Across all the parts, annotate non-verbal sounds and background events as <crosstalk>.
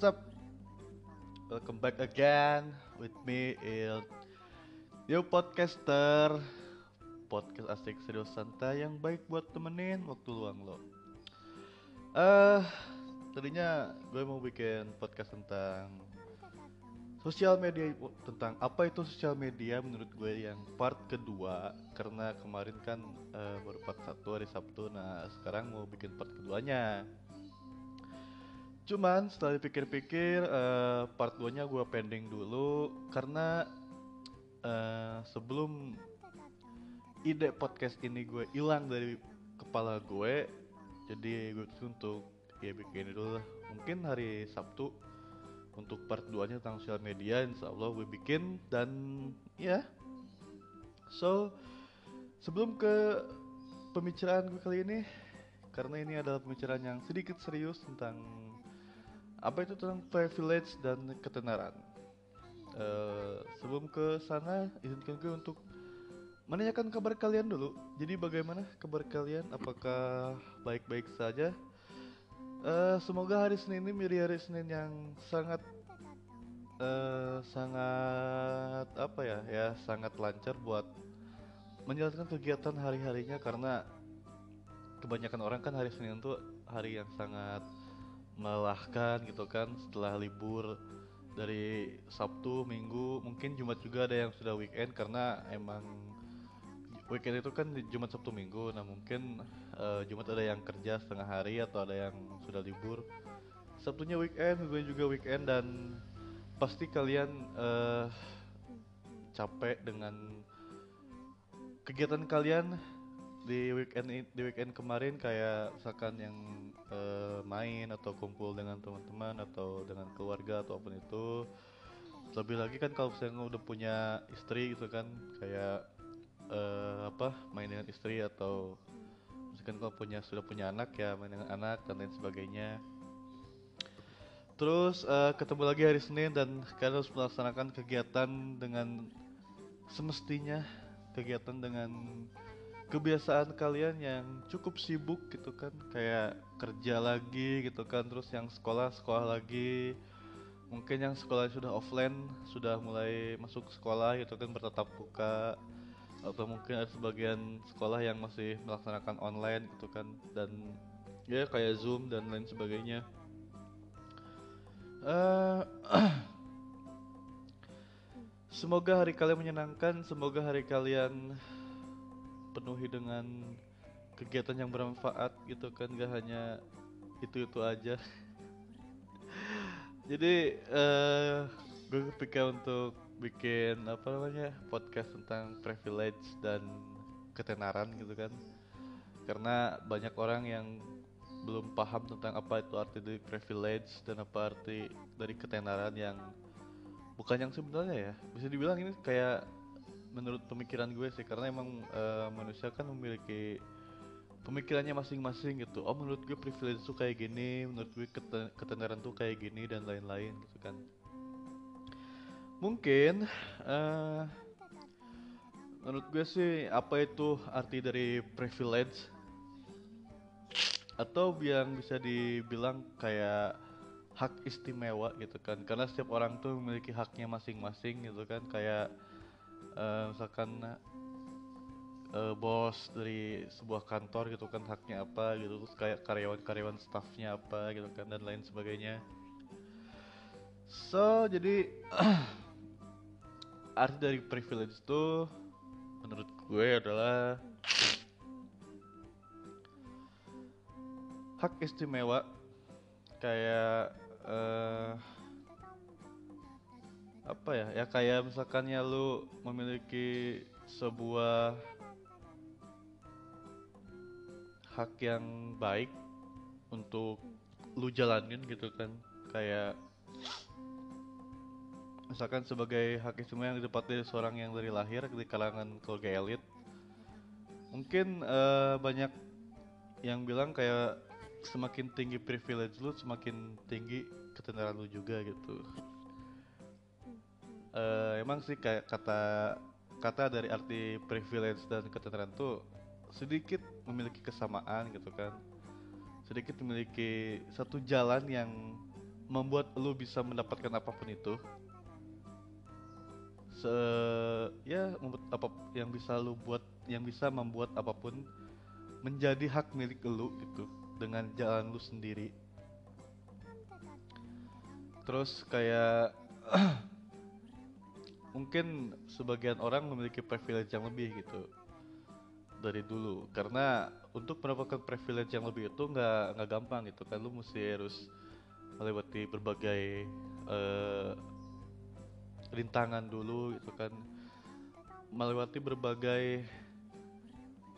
what's up? Welcome back again with me in Yo Podcaster. Podcast asik serius santai yang baik buat temenin waktu luang lo. Eh, tadinya gue mau bikin podcast tentang sosial media. Tentang apa itu sosial media menurut gue yang part kedua. Karena kemarin kan eh, baru part satu hari Sabtu. Nah sekarang mau bikin part keduanya cuman setelah dipikir-pikir eh, part 2 nya gue pending dulu. Karena eh, sebelum ide podcast ini gue hilang dari kepala gue jadi gue untuk ya bikin dulu lah. Mungkin hari Sabtu untuk part 2 nya tentang sosial media insya Allah gue bikin. Dan ya. So sebelum ke pembicaraan gue kali ini karena ini adalah pembicaraan yang sedikit serius tentang apa itu tentang privilege dan ketenaran? Eh, sebelum ke sana izinkan gue untuk menanyakan kabar kalian dulu. Jadi bagaimana kabar kalian? Apakah baik-baik saja? Eh, semoga hari Senin ini menjadi hari Senin yang sangat eh, sangat apa ya ya sangat lancar buat menjalankan kegiatan hari-harinya. Karena kebanyakan orang kan hari Senin itu hari yang sangat melelahkan gitu kan setelah libur dari Sabtu, Minggu, mungkin Jumat juga ada yang sudah weekend karena emang weekend itu kan Jumat Sabtu Minggu. Nah mungkin eh, Jumat ada yang kerja setengah hari atau ada yang sudah libur. Sabtunya weekend gue juga weekend dan pasti kalian eh, capek dengan kegiatan kalian di weekend di weekend kemarin kayak misalkan yang eh, main atau kumpul dengan teman-teman atau dengan keluarga atau apa pun itu lebih lagi kan kalau misalnya udah punya istri gitu kan kayak eh, apa main dengan istri atau misalkan kalau punya sudah punya anak ya main dengan anak dan lain sebagainya. Terus eh, ketemu lagi hari Senin dan kalian harus melaksanakan kegiatan dengan semestinya kegiatan dengan kebiasaan kalian yang cukup sibuk gitu kan? Kayak kerja lagi gitu kan terus yang sekolah sekolah lagi. Mungkin yang sekolah sudah offline sudah mulai masuk sekolah gitu kan bertatap muka. Atau mungkin ada sebagian sekolah yang masih melaksanakan online gitu kan dan ya kayak zoom dan lain sebagainya. Eh, <clears throat> semoga hari kalian menyenangkan semoga hari kalian penuhi dengan kegiatan yang bermanfaat gitu kan gak hanya itu itu aja. <laughs> Jadi eh gue kepikir untuk bikin apa namanya podcast tentang privilege dan ketenaran gitu kan karena banyak orang yang belum paham tentang apa itu arti dari privilege dan apa arti dari ketenaran yang bukan yang sebenarnya ya. Bisa dibilang ini kayak menurut pemikiran gue sih karena emang eh, manusia kan memiliki pemikirannya masing-masing gitu. Oh menurut gue privilege tuh kayak gini menurut gue kete- ketenaran tuh kayak gini dan lain-lain gitu kan. Mungkin eh menurut gue sih apa itu arti dari privilege? Atau yang bisa dibilang kayak hak istimewa gitu kan. Karena setiap orang tuh memiliki haknya masing-masing gitu kan. Kayak eh, misalkan eh, bos dari sebuah kantor gitu kan haknya apa gitu terus kayak karyawan-karyawan staffnya apa gitu kan dan lain sebagainya. So jadi <clears throat> arti dari privilege itu menurut gue adalah hak istimewa. Kayak eh apa ya? Ya kayak misalkan ya lu memiliki sebuah hak yang baik untuk lu jalanin gitu kan. Kayak misalkan sebagai hak istimewa yang didapati seorang yang dari lahir di kalangan keluarga elit mungkin eh, banyak yang bilang kayak semakin tinggi privilege lu semakin tinggi ketenaran lu juga gitu Eh, emang sih kayak kata kata dari arti privilege dan ketenaran tuh sedikit memiliki kesamaan gitu kan. Sedikit memiliki satu jalan yang membuat lu bisa mendapatkan apa pun itu. Se ya membuat apa yang bisa lu buat yang bisa membuat apa pun menjadi hak milik lu gitu dengan jalan lu sendiri. Terus kayak <clears throat> mungkin sebagian orang memiliki privilege yang lebih gitu dari dulu. Karena untuk mendapatkan privilege yang lebih itu nggak nggak gampang gitu kan. Lu mesti harus melewati berbagai uh, rintangan dulu gitu kan. Melewati berbagai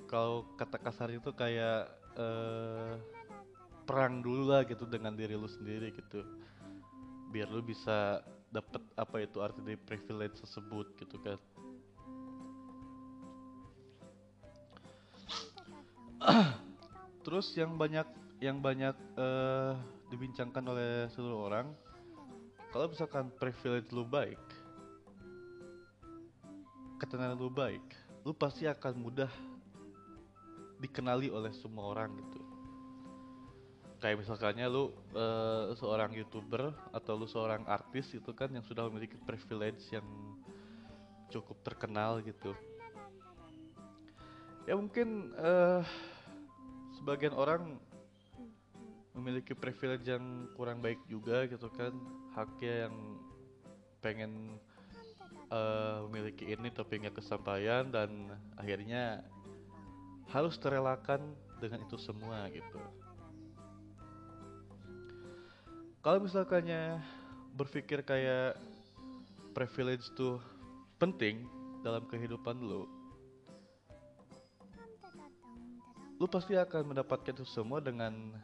kalau kata kasar itu kayak uh, perang dulu lah gitu dengan diri lu sendiri gitu. Biar lu bisa dapat apa itu arti dari privilege tersebut gitu kan <clears throat> terus yang banyak yang banyak uh, dibincangkan oleh seluruh orang kalau misalkan privilege lu baik ketenaran lu baik, lu pasti akan mudah dikenali oleh semua orang gitu. Kayak misalkannya lu uh, seorang youtuber atau lu seorang artis itu kan yang sudah memiliki privilege yang cukup terkenal gitu. Ya mungkin uh, sebagian orang memiliki privilege yang kurang baik juga gitu kan haknya yang pengen uh, memiliki ini tapi nggak kesampaian dan akhirnya harus terelakan dengan itu semua gitu. Kalau misalkannya berpikir kayak privilege tuh penting dalam kehidupan lo, lu pasti akan mendapatkan itu semua dengan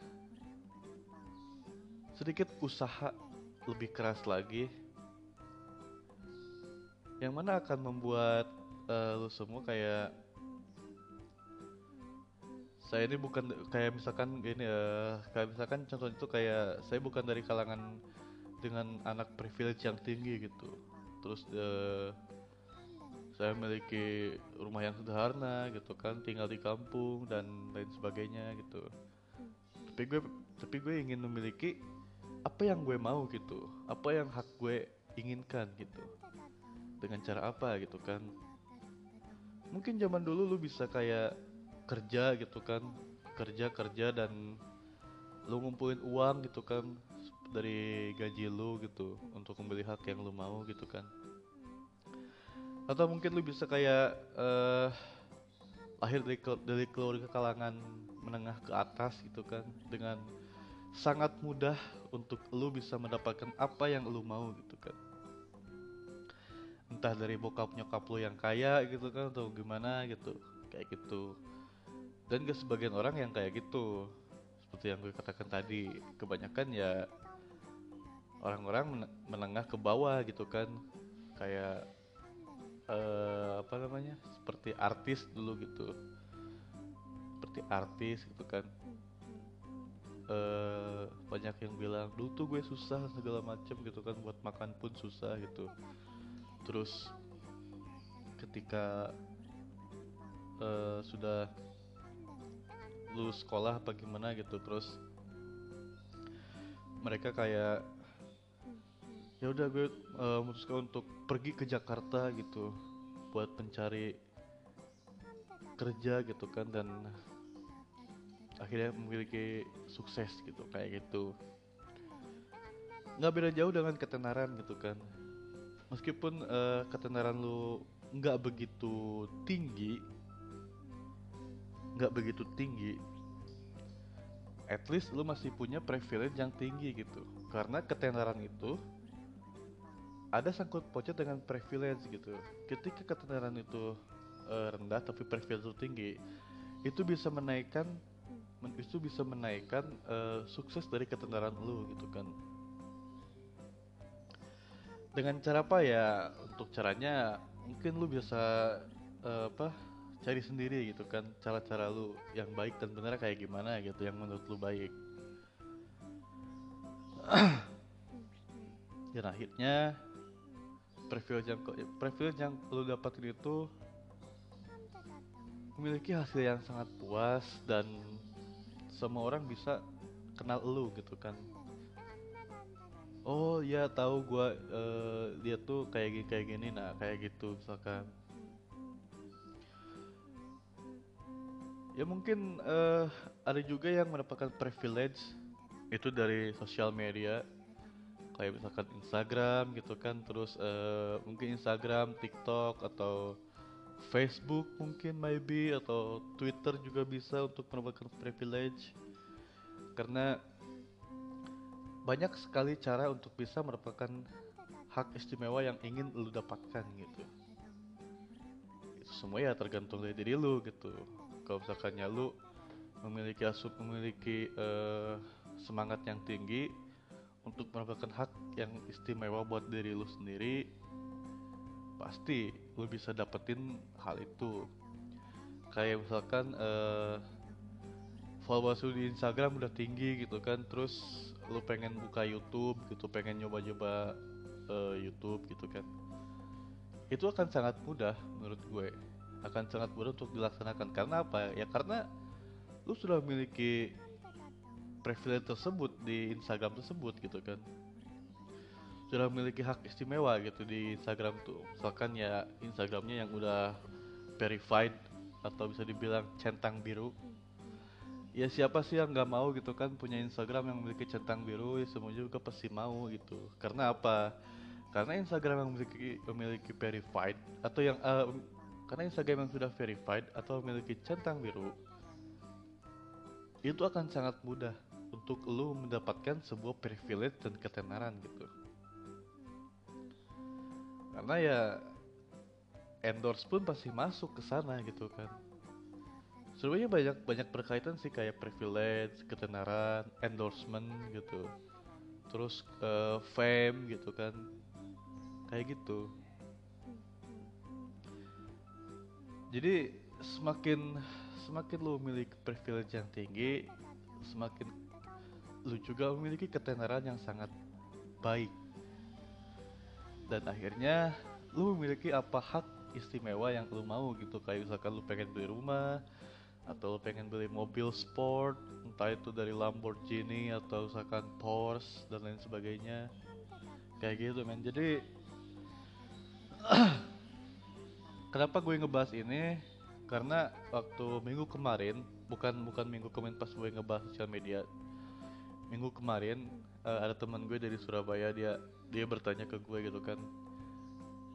sedikit usaha lebih keras lagi yang mana akan membuat uh, lu semua kayak saya ini bukan kayak misalkan gini uh, kayak misalkan contoh itu kayak saya bukan dari kalangan dengan anak privilege yang tinggi gitu. Terus uh, saya memiliki rumah yang sederhana gitu kan tinggal di kampung dan lain sebagainya gitu. Tapi gue tapi gue ingin memiliki apa yang gue mau gitu apa yang hak gue inginkan gitu. Dengan cara apa gitu kan. Mungkin zaman dulu lu bisa kayak kerja gitu kan kerja kerja dan lu ngumpulin uang gitu kan dari gaji lu gitu untuk membeli hak yang lu mau gitu kan. Atau mungkin lu bisa kayak uh, lahir dari dari keluarga kalangan menengah ke atas gitu kan dengan sangat mudah untuk lu bisa mendapatkan apa yang lu mau gitu kan. Entah dari bokap nyokap lo yang kaya gitu kan atau gimana gitu kayak gitu dan gak sebagian orang yang kayak gitu. Seperti yang gue katakan tadi kebanyakan ya orang-orang menengah ke bawah gitu kan. Kayak uh, apa namanya seperti artis dulu gitu. Seperti artis gitu kan. Uh, banyak yang bilang dulu tuh gue susah segala macem gitu kan buat makan pun susah gitu. Terus ketika uh, sudah lulus sekolah apa gimana gitu terus mereka kayak ya udah gue uh, memutuskan untuk pergi ke Jakarta gitu buat mencari kerja gitu kan dan akhirnya memiliki sukses gitu kayak gitu. Nggak beda jauh dengan ketenaran gitu kan. Meskipun uh, ketenaran lu nggak begitu tinggi nggak begitu tinggi. At least lu masih punya privilege yang tinggi gitu. Karena ketenaran itu ada sangkut pautnya dengan privilege gitu. Ketika ketenaran itu uh, rendah tapi privilege itu tinggi itu bisa menaikkan itu bisa menaikkan uh, sukses dari ketenaran lu gitu kan. Dengan cara apa ya? Untuk caranya mungkin lu bisa uh, apa cari sendiri gitu kan cara-cara lu yang baik dan benar kayak gimana gitu yang menurut lu baik. <clears throat> Dan akhirnya privilege yang privilege yang lu dapatin itu memiliki hasil yang sangat puas dan semua orang bisa kenal lu gitu kan. Oh ya tahu gua eh, dia tuh kayak gini kayak gini nah kayak gitu misalkan ya mungkin eh, ada juga yang mendapatkan privilege itu dari sosial media. Kayak misalkan Instagram gitu kan terus eh, mungkin Instagram TikTok atau Facebook mungkin maybe atau Twitter juga bisa untuk mendapatkan privilege. Karena banyak sekali cara untuk bisa mendapatkan hak istimewa yang ingin lu dapatkan gitu. Itu semua ya tergantung dari diri lu gitu kalau misalkannya lu memiliki asup memiliki eh, semangat yang tinggi untuk mendapatkan hak yang istimewa buat diri lu sendiri pasti lu bisa dapetin hal itu. Kayak misalkan eh followers lu di Instagram udah tinggi gitu kan terus lu pengen buka YouTube gitu pengen nyoba-nyoba eh, YouTube gitu kan. Itu akan sangat mudah menurut gue akan sangat mudah untuk dilaksanakan. Karena apa? Ya karena lu sudah memiliki privilege tersebut di Instagram tersebut gitu kan. Sudah memiliki hak istimewa gitu di Instagram tuh. Misalkan ya Instagramnya yang udah verified atau bisa dibilang centang biru. Ya siapa sih yang nggak mau gitu kan punya Instagram yang memiliki centang biru? Ya semua juga pasti mau gitu. Karena apa? Karena Instagram yang memiliki memiliki verified atau yang eh, karena Instagram yang sudah verified atau memiliki centang biru itu akan sangat mudah untuk lu mendapatkan sebuah privilege dan ketenaran gitu. Karena ya endorse pun pasti masuk ke sana gitu kan. Sebenarnya banyak banyak berkaitan sih kayak privilege ketenaran endorsement gitu. Terus eh, fame gitu kan. Kayak gitu jadi semakin semakin lu memiliki privilege yang tinggi semakin lu juga memiliki ketenaran yang sangat baik. Dan akhirnya lu memiliki apa hak istimewa yang lu mau gitu. Kayak misalkan lu pengen beli rumah atau lu pengen beli mobil sport entah itu dari Lamborghini atau misalkan Porsche dan lain sebagainya. Kayak gitu men. Jadi <clears throat> kenapa gue ngebahas ini? Karena waktu minggu kemarin bukan bukan minggu kemarin pas gue ngebahas sosial media. Minggu kemarin eh, ada teman gue dari Surabaya dia dia bertanya ke gue gitu kan.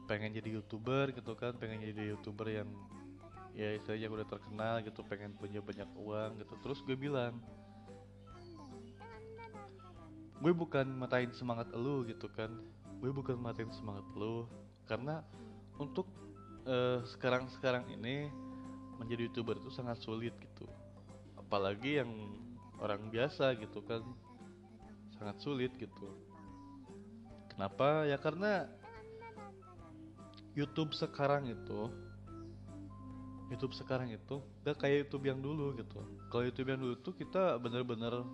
Pengen jadi youtuber gitu kan pengen jadi youtuber yang ya istilahnya udah terkenal gitu pengen punya banyak uang gitu. Terus gue bilang gue bukan matain semangat lu gitu kan. Gue bukan matain semangat lu karena untuk sekarang sekarang ini menjadi youtuber itu sangat sulit gitu. Apalagi yang orang biasa gitu kan sangat sulit gitu. Kenapa? Ya karena YouTube sekarang itu YouTube sekarang itu gak kayak YouTube yang dulu gitu. Kalau YouTube yang dulu tuh kita bener-bener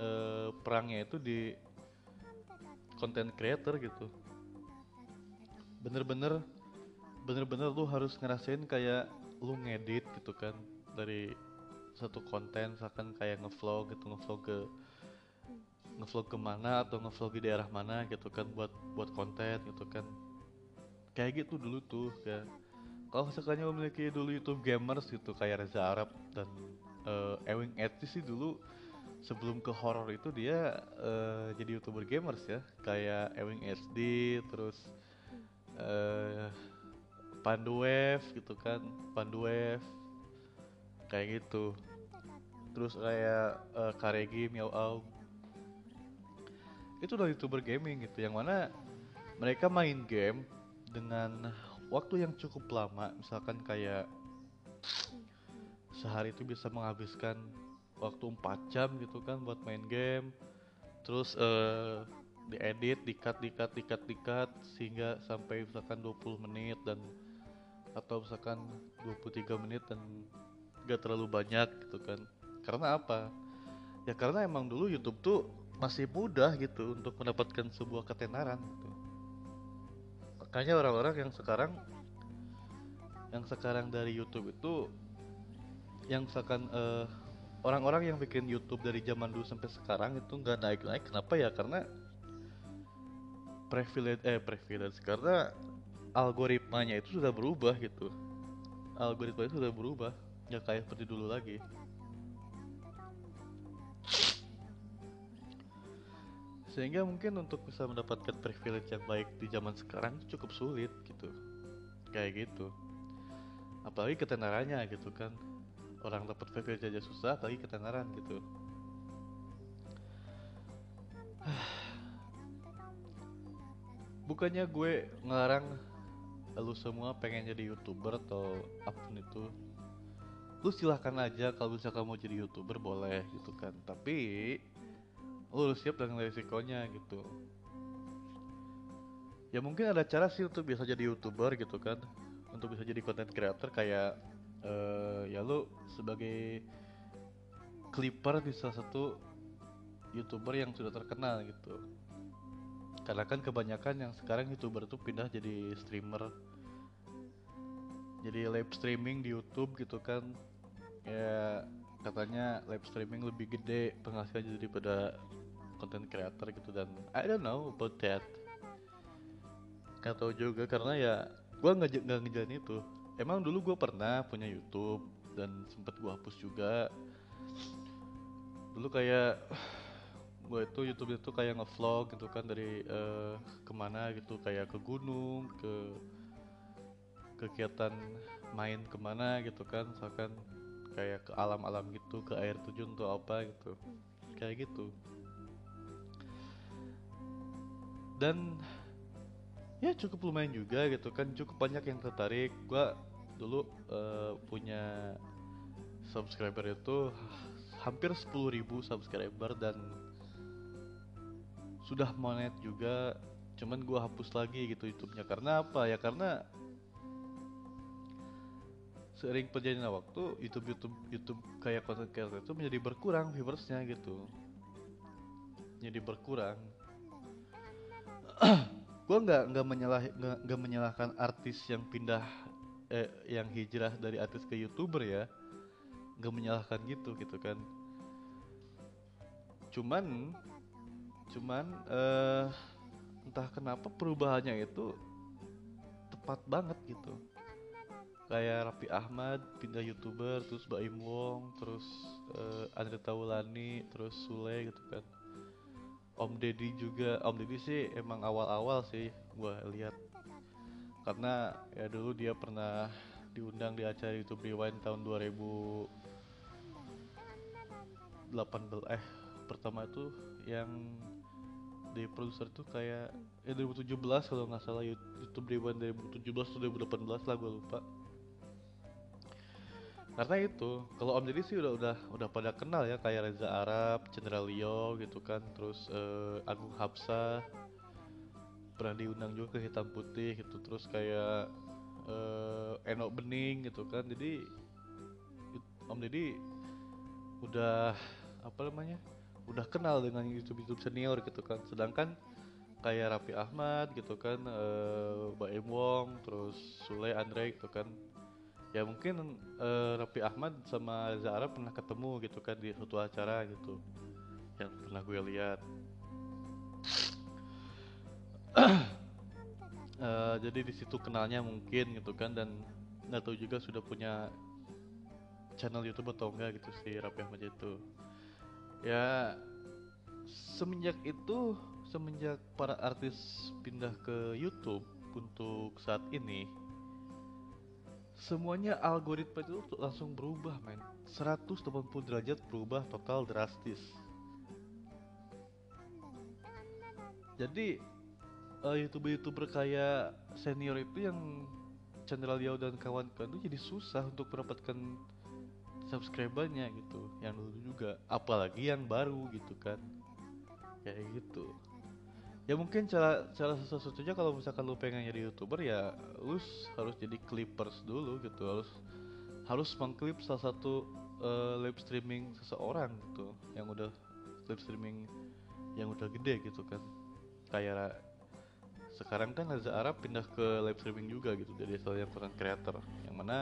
eh, perangnya itu di content creator gitu. Bener-bener bener-bener lu harus ngerasain kayak lu ngedit gitu kan dari satu konten misalkan kayak ngevlog gitu ngevlog ke ngevlog ke mana atau ngevlog di daerah mana gitu kan buat buat konten gitu kan. Kayak gitu dulu tuh ya kalau misalkannya memiliki dulu YouTube gamers gitu kayak Reza Arab dan eh, Ewing Edgy sih dulu sebelum ke horror itu dia eh, jadi youtuber gamers ya. Kayak Ewing HD terus eh Panduwave gitu kan Panduwave kayak gitu. Terus kayak eh, Karegi Miao Au itu udah youtuber gaming gitu yang mana mereka main game dengan waktu yang cukup lama. Misalkan kayak sehari itu bisa menghabiskan waktu 4 jam gitu kan buat main game. Terus eh diedit, dikat, dikat, dikat, dikat sehingga sampai misalkan 20 menit dan atau misalkan 23 menit dan gak terlalu banyak gitu kan. Karena apa? Ya karena emang dulu YouTube tuh masih mudah gitu untuk mendapatkan sebuah ketenaran gitu. Makanya orang-orang yang sekarang yang sekarang dari YouTube itu yang misalkan eh, orang-orang yang bikin YouTube dari zaman dulu sampai sekarang itu nggak naik-naik. Kenapa ya? Karena privilege eh privilege. Karena algoritmanya itu sudah berubah gitu. Algoritma itu sudah berubah. Nggak kayak seperti dulu lagi. Sehingga mungkin untuk bisa mendapatkan privilege yang baik di zaman sekarang cukup sulit gitu. Kayak gitu. Apalagi ketenarannya gitu kan. Orang dapat privilege aja susah apalagi ketenaran gitu. <sighs> Bukannya gue ngelarang lu semua pengen jadi youtuber atau apa pun itu lu silahkan aja kalau misalkan mau jadi youtuber boleh gitu kan. Tapi lu harus siap dengan resikonya gitu. Ya mungkin ada cara sih untuk bisa jadi youtuber gitu kan. Untuk bisa jadi content creator kayak uh, ya lu sebagai clipper di salah satu youtuber yang sudah terkenal gitu karena kan kebanyakan yang sekarang youtuber tuh pindah jadi streamer. Jadi live streaming di YouTube gitu kan. Ya katanya live streaming lebih gede penghasilannya daripada content creator gitu. Dan I don't know about that. Nggak tahu juga karena ya gue nggak nggak ngejalan itu. Emang dulu gue pernah punya YouTube dan sempet gue hapus juga. Dulu kayak gue itu YouTube itu kayak ngevlog gitu kan dari uh, ke mana gitu kayak ke gunung ke kegiatan main ke mana gitu kan misalkan kayak ke alam-alam gitu ke air terjun atau apa gitu. Kayak gitu. Dan ya cukup lumayan juga gitu kan cukup banyak yang tertarik. Gua dulu uh, punya subscriber itu hampir 10.000 subscriber dan sudah monet juga cuman gua hapus lagi gitu YouTube-nya. Karena apa ya? Karena seiring perjalanan waktu YouTube YouTube YouTube kayak content creator itu menjadi berkurang viewersnya gitu. Jadi berkurang. <clears throat> Gue nggak nggak menyalah nggak menyalahkan artis yang pindah eh, yang hijrah dari artis ke youtuber ya. Nggak menyalahkan gitu gitu kan. Cuman cuman eh, entah kenapa perubahannya itu tepat banget gitu. Kayak Rapi Ahmad pindah youtuber terus Baim Wong terus uh, Andre Taulani terus Sule gitu kan. Om Deddy juga Om Deddy sih emang awal-awal sih gue lihat. Karena ya dulu dia pernah diundang di acara YouTube Rewind tahun 2018 eh pertama itu yang di produser tuh kayak ya 2017 kalau nggak salah YouTube Rewind 2017 atau 2018 lah gue lupa. Karena itu kalau Om Deddy sih udah udah udah pada kenal ya kayak Reza Arab, Chandra Leo gitu kan, terus uh, Agung Hapsa pernah diundang juga ke Hitam Putih gitu, terus kayak uh, Eno Bening gitu kan, jadi Om Deddy udah apa namanya, udah kenal dengan YouTube YouTube senior gitu kan, sedangkan kayak Rapi Ahmad gitu kan, uh, Baim Wong, terus Sule Andre gitu kan, ya mungkin uh, Rapi Ahmad sama Reza Arab pernah ketemu gitu kan di suatu acara gitu yang pernah gue lihat. Uh, <clears throat> jadi di situ kenalnya mungkin gitu kan dan nggak tahu juga sudah punya channel YouTube atau enggak gitu si Rapi Ahmad itu ya semenjak itu semenjak para artis pindah ke YouTube untuk saat ini semuanya algoritma itu langsung berubah men. 180 derajat berubah total drastis. Jadi uh, youtuber-youtuber kayak senior itu yang channel Liao dan kawan-kawan itu jadi susah untuk mendapatkan subscribernya gitu yang dulu juga. Apalagi yang baru gitu kan. Kayak gitu. Ya mungkin cara cara satu-satunya kalau misalkan lu pengen jadi youtuber ya lu harus jadi clippers dulu gitu. Harus harus mengklip salah satu uh, live streaming seseorang gitu yang udah live streaming yang udah gede gitu kan. Kayak sekarang kan Reza Arab pindah ke live streaming juga gitu jadi salah yang content creator. Yang mana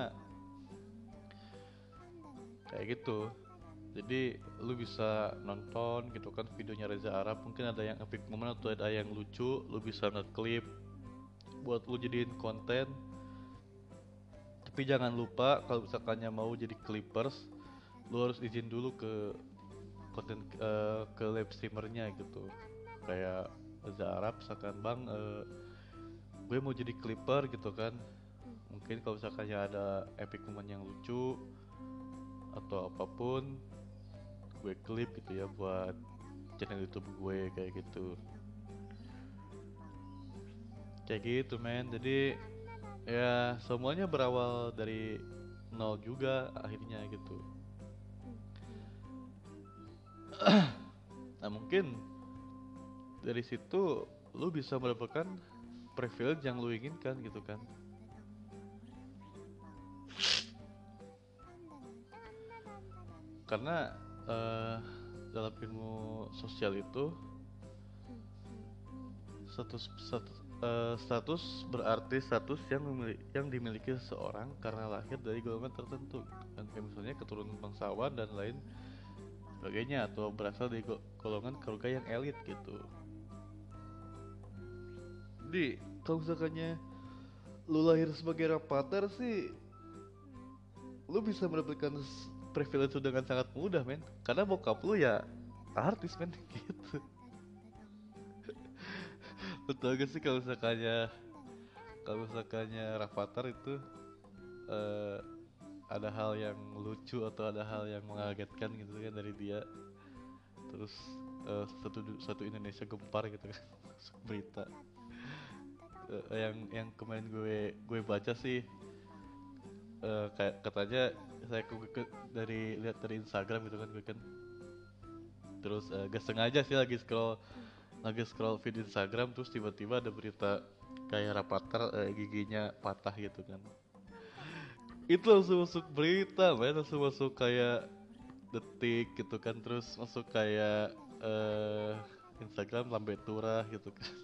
kayak gitu. Jadi lu bisa nonton gitu kan videonya Reza Arab. Mungkin ada yang epic moment atau ada yang lucu lu bisa ngeklip buat lu jadiin konten. Tapi jangan lupa kalau misalkannya mau jadi clippers lu harus izin dulu ke konten eh, ke live streamernya gitu. Kayak Reza Arab misalkan bang eh, gue mau jadi clipper gitu kan. Mungkin kalau misalkannya ada epic moment yang lucu atau apa pun gue klip gitu ya buat channel YouTube gue kayak gitu. Kayak gitu men. Jadi ya semuanya berawal dari nol juga akhirnya gitu. Nah mungkin dari situ lu bisa mendapatkan privilege yang lu inginkan gitu kan karena eh, dalam ilmu sosial itu status status, eh, status berarti status yang memili- yang dimiliki seseorang karena lahir dari golongan tertentu. Dan kayak misalnya keturunan bangsawan dan lain sebagainya atau berasal dari go- golongan keluarga yang elit gitu. Jadi kalau misalkannya lu lahir sebagai rapater sih lu bisa mendapatkan privilege itu dengan sangat mudah men. Karena bokap lu ya artis men. <laughs> Gitu. Tau gak sih kalau misalkannya kalau misalkannya Rafathar itu eh, ada hal yang lucu atau ada hal yang mengagetkan gitu kan dari dia. Terus eh, satu satu Indonesia gempar gitu kan. <laughs> Berita. Eh, yang yang kemarin gue gue baca sih eh, kayak katanya saya ke, ke- dari lihat dari Instagram gitu kan gue kan terus eh, gak sengaja sih lagi scroll lagi scroll feed Instagram terus tiba-tiba ada berita kayak Rapater eh, giginya patah gitu kan. Itu langsung masuk berita men. Langsung masuk kayak detik gitu kan. Terus masuk kayak eh Instagram lambe turah gitu kan.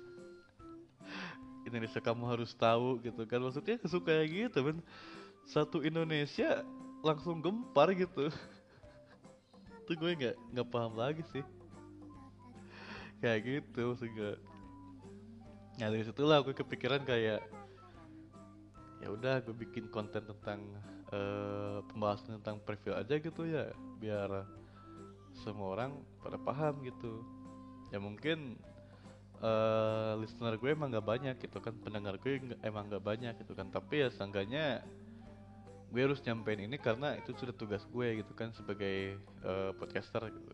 <laughs> Indonesia kamu harus tahu gitu kan. Maksudnya suka kayak gitu men satu Indonesia langsung gempar gitu. <laughs> Itu gue nggak nggak paham lagi sih. Kayak gitu maksudnya. Nah dari situlah gue kepikiran kayak ya udah gue bikin konten tentang eh, pembahasan tentang profil aja gitu ya biar semua orang pada paham gitu. Ya mungkin eh listener gue emang gak banyak gitu kan pendengar gue emang gak banyak gitu kan. Tapi ya seenggaknya gue harus nyampein ini karena itu sudah tugas gue gitu kan sebagai eh, podcaster gitu.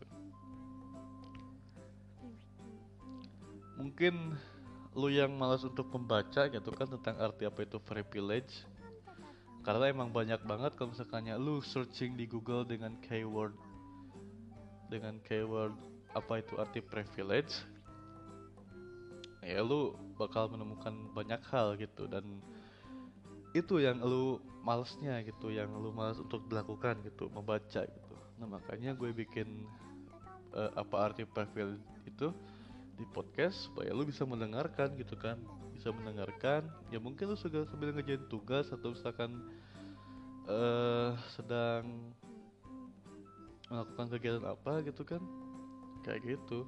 Mungkin lu yang malas untuk membaca gitu kan tentang arti apa itu privilege karena emang banyak banget kalau misalkannya lu searching di Google dengan keyword dengan keyword apa itu arti privilege ya lu bakal menemukan banyak hal gitu. Dan itu yang lu malesnya gitu yang lu malas untuk dilakukan gitu membaca gitu. Nah makanya gue bikin eh, apa arti privilege itu di podcast supaya lu bisa mendengarkan gitu kan. Bisa mendengarkan ya mungkin lu juga sambil ngerjain tugas atau misalkan eh sedang melakukan kegiatan apa gitu kan. Kayak gitu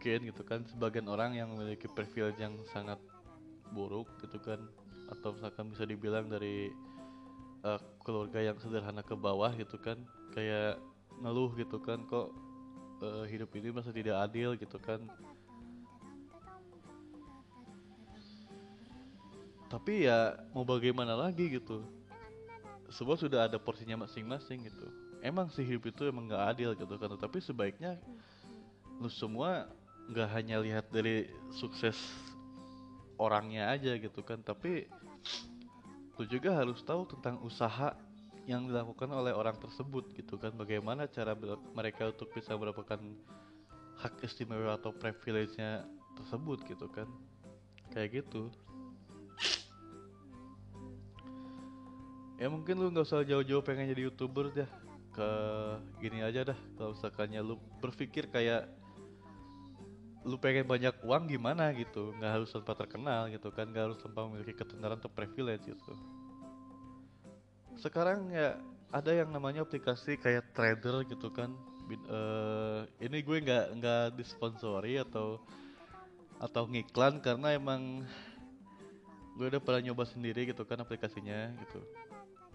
mungkin gitu kan sebagian orang yang memiliki profil yang sangat buruk gitu kan atau misalkan bisa dibilang dari eh, keluarga yang sederhana ke bawah gitu kan kayak ngeluh gitu kan kok eh, hidup ini masih tidak adil gitu kan. Tapi ya mau bagaimana lagi gitu? Semua sudah ada porsinya masing-masing gitu. Emang sih hidup itu emang nggak adil gitu kan tapi sebaiknya lu semua nggak hanya lihat dari sukses orangnya aja gitu kan tapi lu juga harus tahu tentang usaha yang dilakukan oleh orang tersebut gitu kan. Bagaimana cara mereka untuk bisa mendapatkan hak istimewa atau privilege-nya tersebut gitu kan. Kayak gitu. Ya mungkin lu nggak usah jauh-jauh pengen jadi youtuber dah ke gini aja dah kalau misalkannya lu berpikir kayak lu pengen banyak uang gimana gitu? Nggak harus tanpa terkenal gitu kan nggak harus tanpa memiliki ketenaran atau privilege gitu. Sekarang ya ada yang namanya aplikasi kayak trader gitu kan. Bin- eh, ini gue nggak nggak disponsori atau atau ngiklan karena emang gue udah pernah nyoba sendiri gitu kan aplikasinya gitu.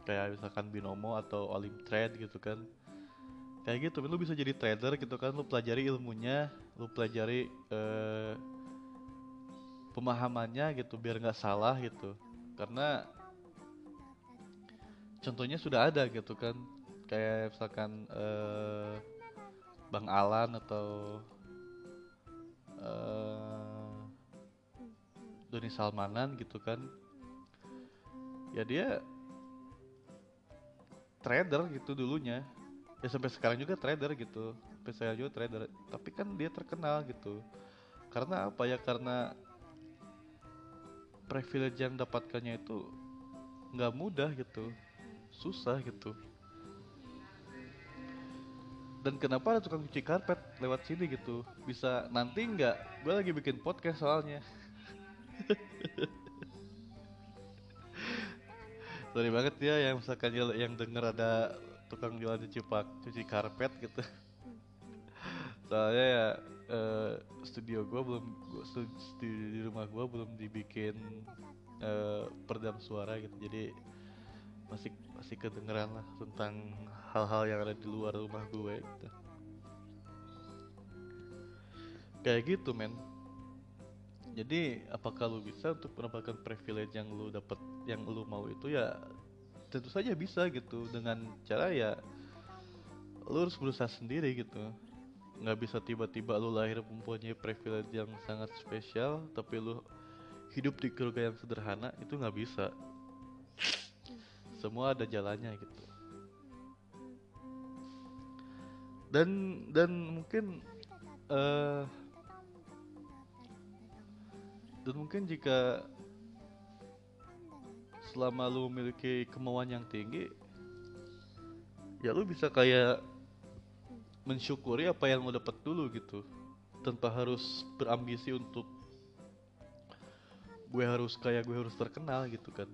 Kayak misalkan binomo atau olim trade gitu kan. Kayak gitu lu bisa jadi trader gitu kan lu pelajari ilmunya lu pelajari eh, pemahamannya gitu biar nggak salah gitu. Karena contohnya sudah ada gitu kan. Kayak misalkan eh, Bang Alan atau eh, Doni Salmanan gitu kan. Ya dia trader gitu dulunya. Ya sampai sekarang juga trader gitu sampai saya juga trader. Tapi kan dia terkenal gitu. Karena apa ya? Karena privilege yang dapatkannya itu nggak mudah gitu. Susah gitu. Dan kenapa ada tukang cuci karpet lewat sini gitu? Bisa nanti nggak? Gue lagi bikin podcast soalnya. <laughs> Sorry banget ya yang misalkan yang- denger ada tukang jualan cuci cuci karpet gitu soalnya ya eh, studio gua belum studio di rumah gua belum dibikin eh, peredam suara gitu. Jadi masih masih kedengeran lah tentang hal-hal yang ada di luar rumah gue gitu. Kayak gitu men. Jadi apakah lu bisa untuk mendapatkan privilege yang lu dapat yang lu mau itu? Ya tentu saja bisa gitu. Dengan cara ya lu harus berusaha sendiri gitu nggak bisa tiba-tiba lu lahir mempunyai privilege yang sangat spesial tapi lu hidup di keluarga yang sederhana itu nggak bisa. Semua ada jalannya gitu. Dan dan mungkin eh dan mungkin jika selama lu memiliki kemauan yang tinggi ya lu bisa kayak mensyukuri apa yang lu dapat dulu gitu tanpa harus berambisi untuk gue harus kayak gue harus terkenal gitu kan.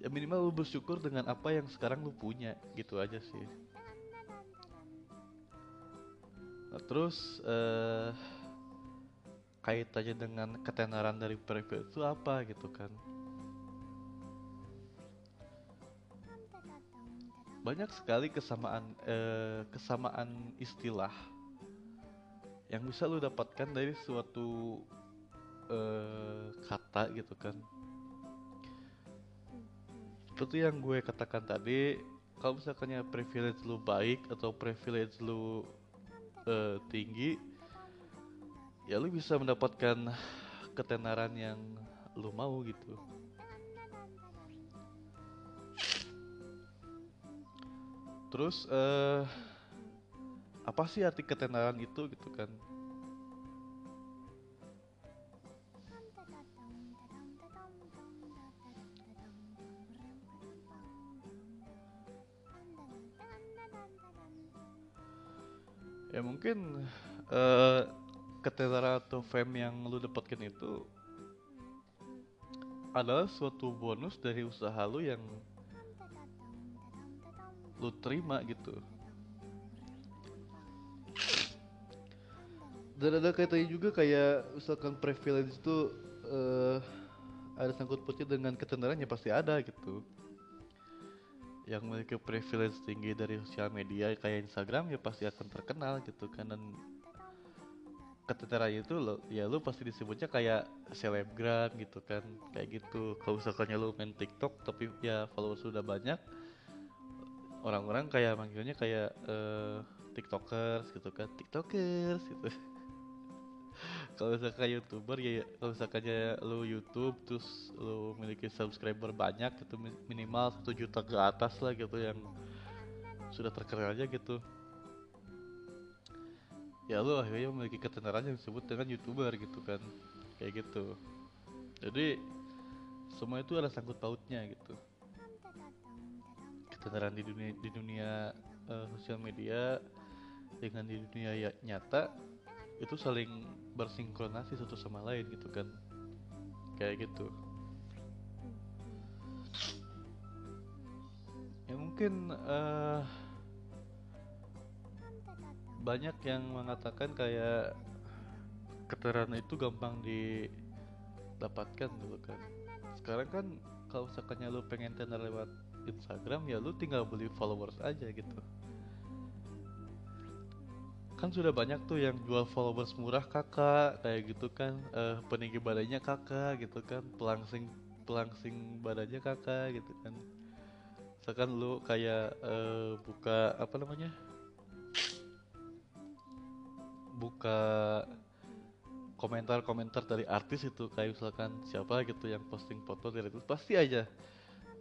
Ya minimal lu bersyukur dengan apa yang sekarang lu punya gitu aja sih. Nah, terus eh kaitannya dengan ketenaran dari privilege itu apa gitu kan banyak sekali kesamaan eh, kesamaan istilah yang bisa lu dapatkan dari suatu eh, kata gitu kan. Seperti yang gue katakan tadi kalau misalkannya privilege lu baik atau privilege lu eh, tinggi ya lu bisa mendapatkan ketenaran yang lu mau gitu terus eh apa sih arti ketenaran itu gitu kan? Ya mungkin eh ketenaran atau fame yang lu dapatkan itu adalah suatu bonus dari usaha lu yang lu terima gitu. Dan ada kaitannya juga kayak misalkan privilege itu eh ada sangkut pautnya dengan ketenaran ya pasti ada gitu. Yang memiliki privilege tinggi dari sosial media kayak Instagram ya pasti akan terkenal gitu kan dan ketenaran itu lo ya lu pasti disebutnya kayak selebgram gitu kan kayak gitu. Kalau misalkannya lu main TikTok tapi ya followers sudah banyak orang-orang kayak manggilnya kayak eh, tiktokers gitu kan. Tiktokers gitu. <laughs> Kalau misalkan youtuber ya kalau misalkannya lu YouTube terus lu memiliki subscriber banyak gitu mi- minimal satu juta ke atas lah gitu yang sudah terkenal aja gitu. Ya lu akhirnya memiliki ketenaran yang disebut dengan youtuber gitu kan. Kayak gitu. Jadi semua itu ada sangkut pautnya gitu ketenaran di dunia di dunia eh, sosial media dengan di dunia ya- nyata itu saling bersinkronasi satu sama lain gitu kan. Kayak gitu. Ya mungkin eh, banyak yang mengatakan kayak keterangan itu gampang didapatkan dulu kan. Sekarang kan kalau misalkannya lu pengen tenar lewat Instagram ya lu tinggal beli followers aja gitu. Kan sudah banyak tuh yang jual followers murah kakak kayak gitu kan. Eh peninggi badannya kakak gitu kan. Pelangsing pelangsing badannya kakak gitu kan. Misalkan lu kayak eh, buka apa namanya? Buka komentar-komentar dari artis itu kayak misalkan siapa gitu yang posting foto dari itu pasti aja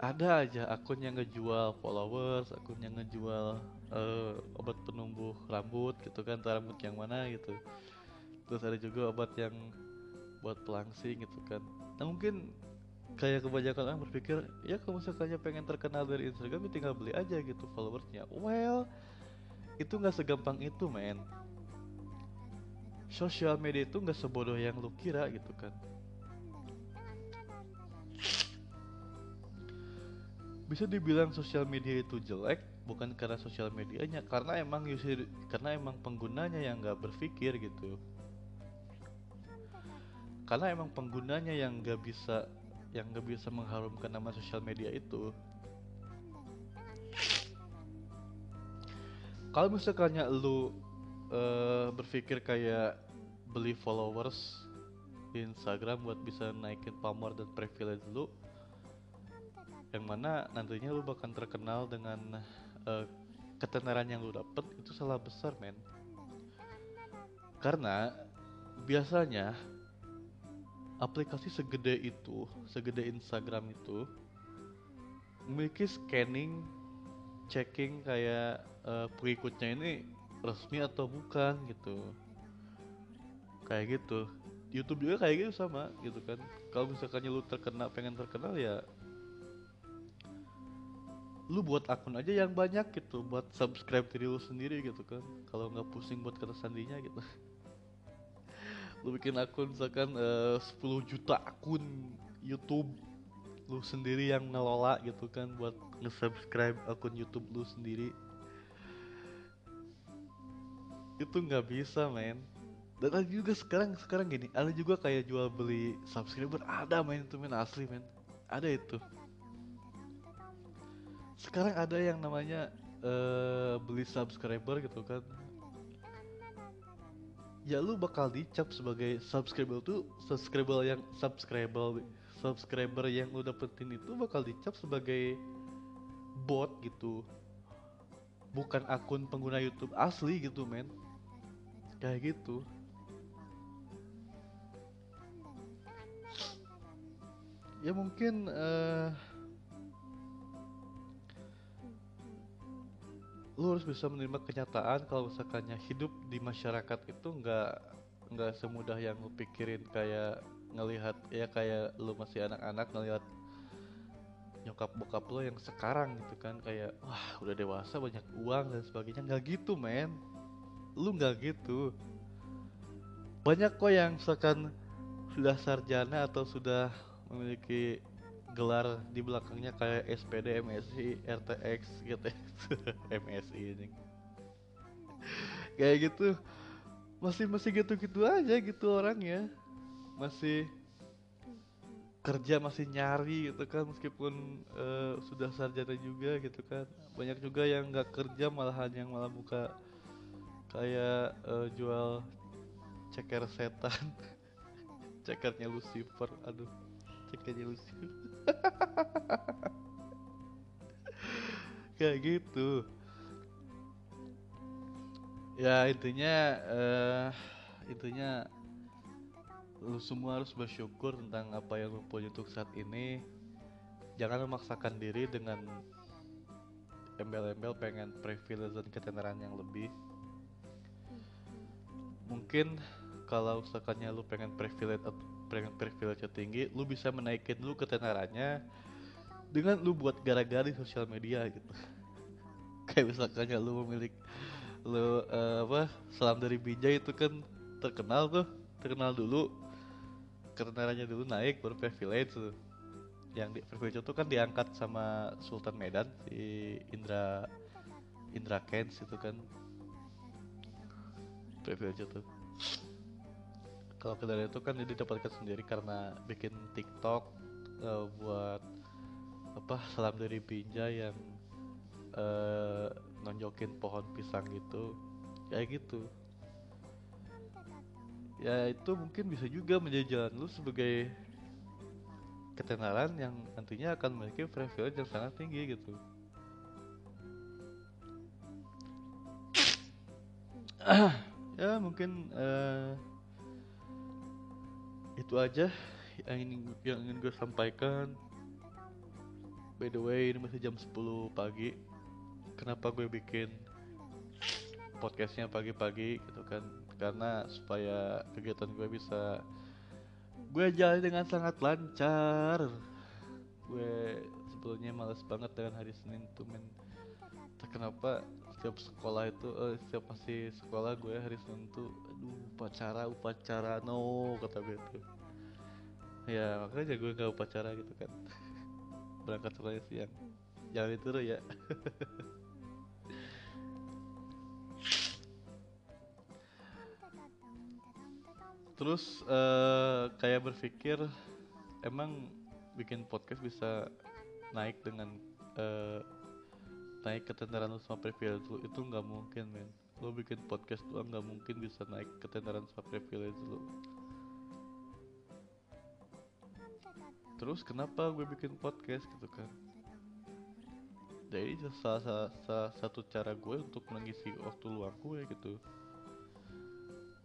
ada aja akun yang ngejual followers, akun yang ngejual eh, obat penumbuh rambut gitu kan, rambut yang mana gitu. Terus ada juga obat yang buat pelangsing gitu kan. Nah mungkin kayak kebanyakan orang berpikir ya kalau misalkannya pengen terkenal dari Instagram ya tinggal beli aja gitu followersnya. Well itu nggak segampang itu men. Sosial media itu nggak sebodoh yang lu kira gitu kan. Bisa dibilang sosial media itu jelek bukan karena sosial medianya karena emang user karena emang penggunanya yang nggak berpikir gitu. Karena emang penggunanya yang nggak bisa yang nggak bisa mengharumkan nama sosial media itu. Kalau misalkannya lu eh, berpikir kayak beli followers di Instagram buat bisa naikin pamor dan privilege lu yang mana nantinya lu bakal terkenal dengan eh, ketenaran yang lu dapet itu salah besar men. Karena biasanya aplikasi segede itu segede Instagram itu memiliki scanning checking kayak eh, pengikutnya ini resmi atau bukan gitu. Kayak gitu. YouTube juga kayak gitu sama gitu kan. Kalau misalkan lu terkenal pengen terkenal ya lu buat akun aja yang banyak gitu buat subscribe diri lu sendiri gitu kan. Kalau nggak pusing buat kata sandinya gitu. <laughs> Lu bikin akun misalkan eh, 10 juta akun YouTube lu sendiri yang ngelola gitu kan buat nge-subscribe akun YouTube lu sendiri. Itu nggak bisa men. Dan ada juga sekarang sekarang gini ada juga kayak jual beli subscriber ada main itu men asli men. Ada itu sekarang ada yang namanya eh beli subscriber gitu kan. Ya lu bakal dicap sebagai subscriber tuh subscriber yang subscriber subscriber yang lu dapetin itu bakal dicap sebagai bot gitu. Bukan akun pengguna YouTube asli gitu men. Kayak gitu. Ya mungkin eh lu harus bisa menerima kenyataan kalau misalkannya hidup di masyarakat itu nggak nggak semudah yang lu pikirin kayak ngelihat ya kayak lu masih anak-anak ngelihat nyokap bokap lo yang sekarang gitu kan kayak wah udah dewasa banyak uang dan sebagainya. Nggak gitu men. Lu nggak gitu. Banyak kok yang misalkan sudah sarjana atau sudah memiliki gelar di belakangnya kayak SPD, MSI, RTX gitu. <laughs> MSI ini. Kayak gitu. Masih masih gitu-gitu aja gitu orangnya. Masih kerja masih nyari gitu kan meskipun eh, sudah sarjana juga gitu kan. Banyak juga yang nggak kerja malahan yang malah buka kayak eh, jual ceker setan. <laughs> Cekernya Lucifer aduh cekernya Lucifer <laughs> kayak gitu. Ya intinya eh intinya lu semua harus bersyukur tentang apa yang lu punya untuk saat ini. Jangan memaksakan diri dengan embel-embel pengen privilege dan ketenaran yang lebih. Mungkin kalau misalkannya lu pengen privilege privilege tinggi lu bisa menaikin dulu ketenarannya dengan lu buat gara-gara di sosial media gitu. <laughs> Kayak misalkannya lu memiliki lu eh, apa salam dari Bijay itu kan terkenal tuh terkenal dulu. Ketenarannya dulu naik baru privilege tuh. Yang di privilege itu kan diangkat sama Sultan Medan si Indra Indra Kents itu kan. Privilege itu kalau kendaraan itu kan dia didapatkan sendiri karena bikin TikTok uh, buat apa salam dari Binja yang uh, nonjokin pohon pisang gitu. Kayak gitu. Ya itu mungkin bisa juga menjadi jalan lu sebagai ketenaran yang nantinya akan memiliki privilege yang sangat tinggi gitu. <clears throat> Ya mungkin uh, itu aja yang ingin yang ingin gue sampaikan. By the way ini masih jam 10 pagi. Kenapa gue bikin podcastnya pagi-pagi gitu kan? Karena supaya kegiatan gue bisa gue jalan dengan sangat lancar. Gue sebelumnya males banget dengan hari Senin tuh men. Kenapa setiap sekolah itu eh, setiap pasti sekolah gue hari Senin tuh aduh upacara upacara no kata gue tuh ya makanya gue gak upacara gitu kan. <laughs> Berangkat sekolah siang. Jangan itu ya. <laughs> Terus uh, kayak berpikir emang bikin podcast bisa naik dengan uh, naik ketenaran lu sama privilege lu itu nggak mungkin men. Lo bikin podcast doang nggak mungkin bisa naik ketenaran sama privilege lu. Terus kenapa gue bikin podcast gitu kan? Jadi salah, salah, salah satu cara gue untuk mengisi waktu luang gue gitu.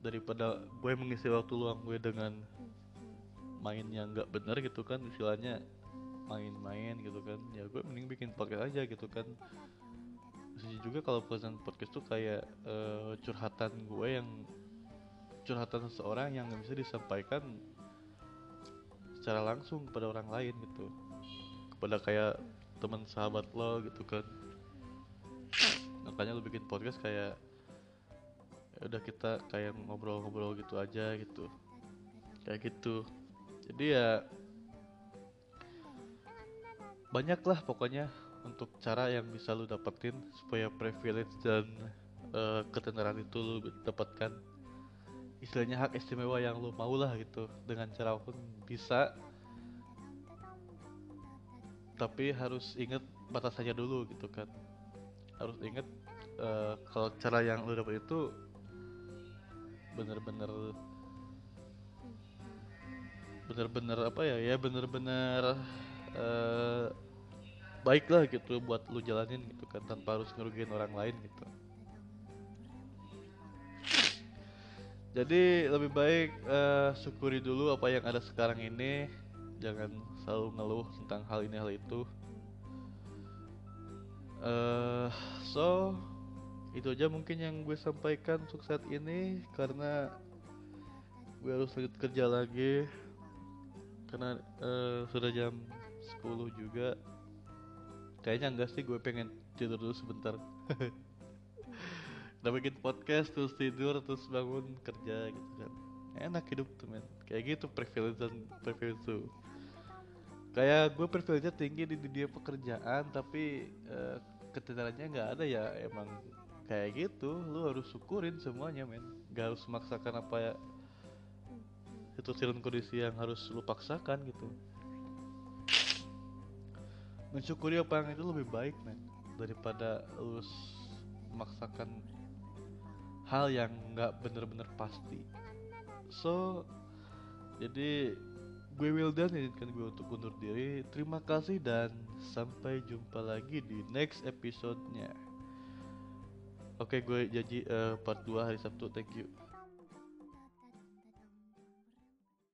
Daripada gue mengisi waktu luang gue dengan main yang nggak bener gitu kan istilahnya main-main gitu kan. Ya gue mending bikin podcast aja gitu kan. Bisa juga kalau pesan podcast tuh kayak uh, curhatan gue yang curhatan seseorang yang nggak bisa disampaikan secara langsung kepada orang lain gitu. Kepada kayak teman sahabat lo gitu kan. Makanya lo bikin podcast kayak ya udah kita kayak ngobrol-ngobrol gitu aja gitu. Kayak gitu. Jadi ya banyak lah pokoknya untuk cara yang bisa lu dapetin supaya privilege dan uh, ketenaran itu lu dapatkan. Istilahnya hak istimewa yang lu mau lah gitu. Dengan cara pun bisa. Tapi harus inget batasannya dulu gitu kan. Harus inget uh, kalau cara yang lu dapet itu bener-bener bener-bener apa ya? Ya bener-bener uh, baik lah gitu buat lu jalanin gitu kan tanpa harus ngerugiin orang lain gitu. Jadi lebih baik uh, syukuri dulu apa yang ada sekarang ini. Jangan selalu ngeluh tentang hal ini hal itu. Uh, so itu aja mungkin yang gue sampaikan untuk saat ini karena gue harus lanjut kerja lagi. Karena uh, sudah jam 10 juga. Kayaknya enggak sih gue pengen tidur dulu sebentar. <laughs> Udah bikin podcast terus tidur terus bangun kerja gitu kan. Enak hidup tuh men. Kayak gitu privilege dan privilege tuh. Kayak gue privilege tinggi di dunia pekerjaan tapi uh, ketenarannya nggak ada ya emang. Kayak gitu lu harus syukurin semuanya men. Gak harus memaksakan apa ya itu kondisi yang harus lu paksakan gitu mensyukuri apa yang itu lebih baik men. Daripada lu memaksakan hal yang nggak bener-bener pasti. So jadi gue Wildan izinkan gue untuk undur diri. Terima kasih dan sampai jumpa lagi di next episode-nya. Oke gue janji uh, part 2 hari Sabtu. Thank you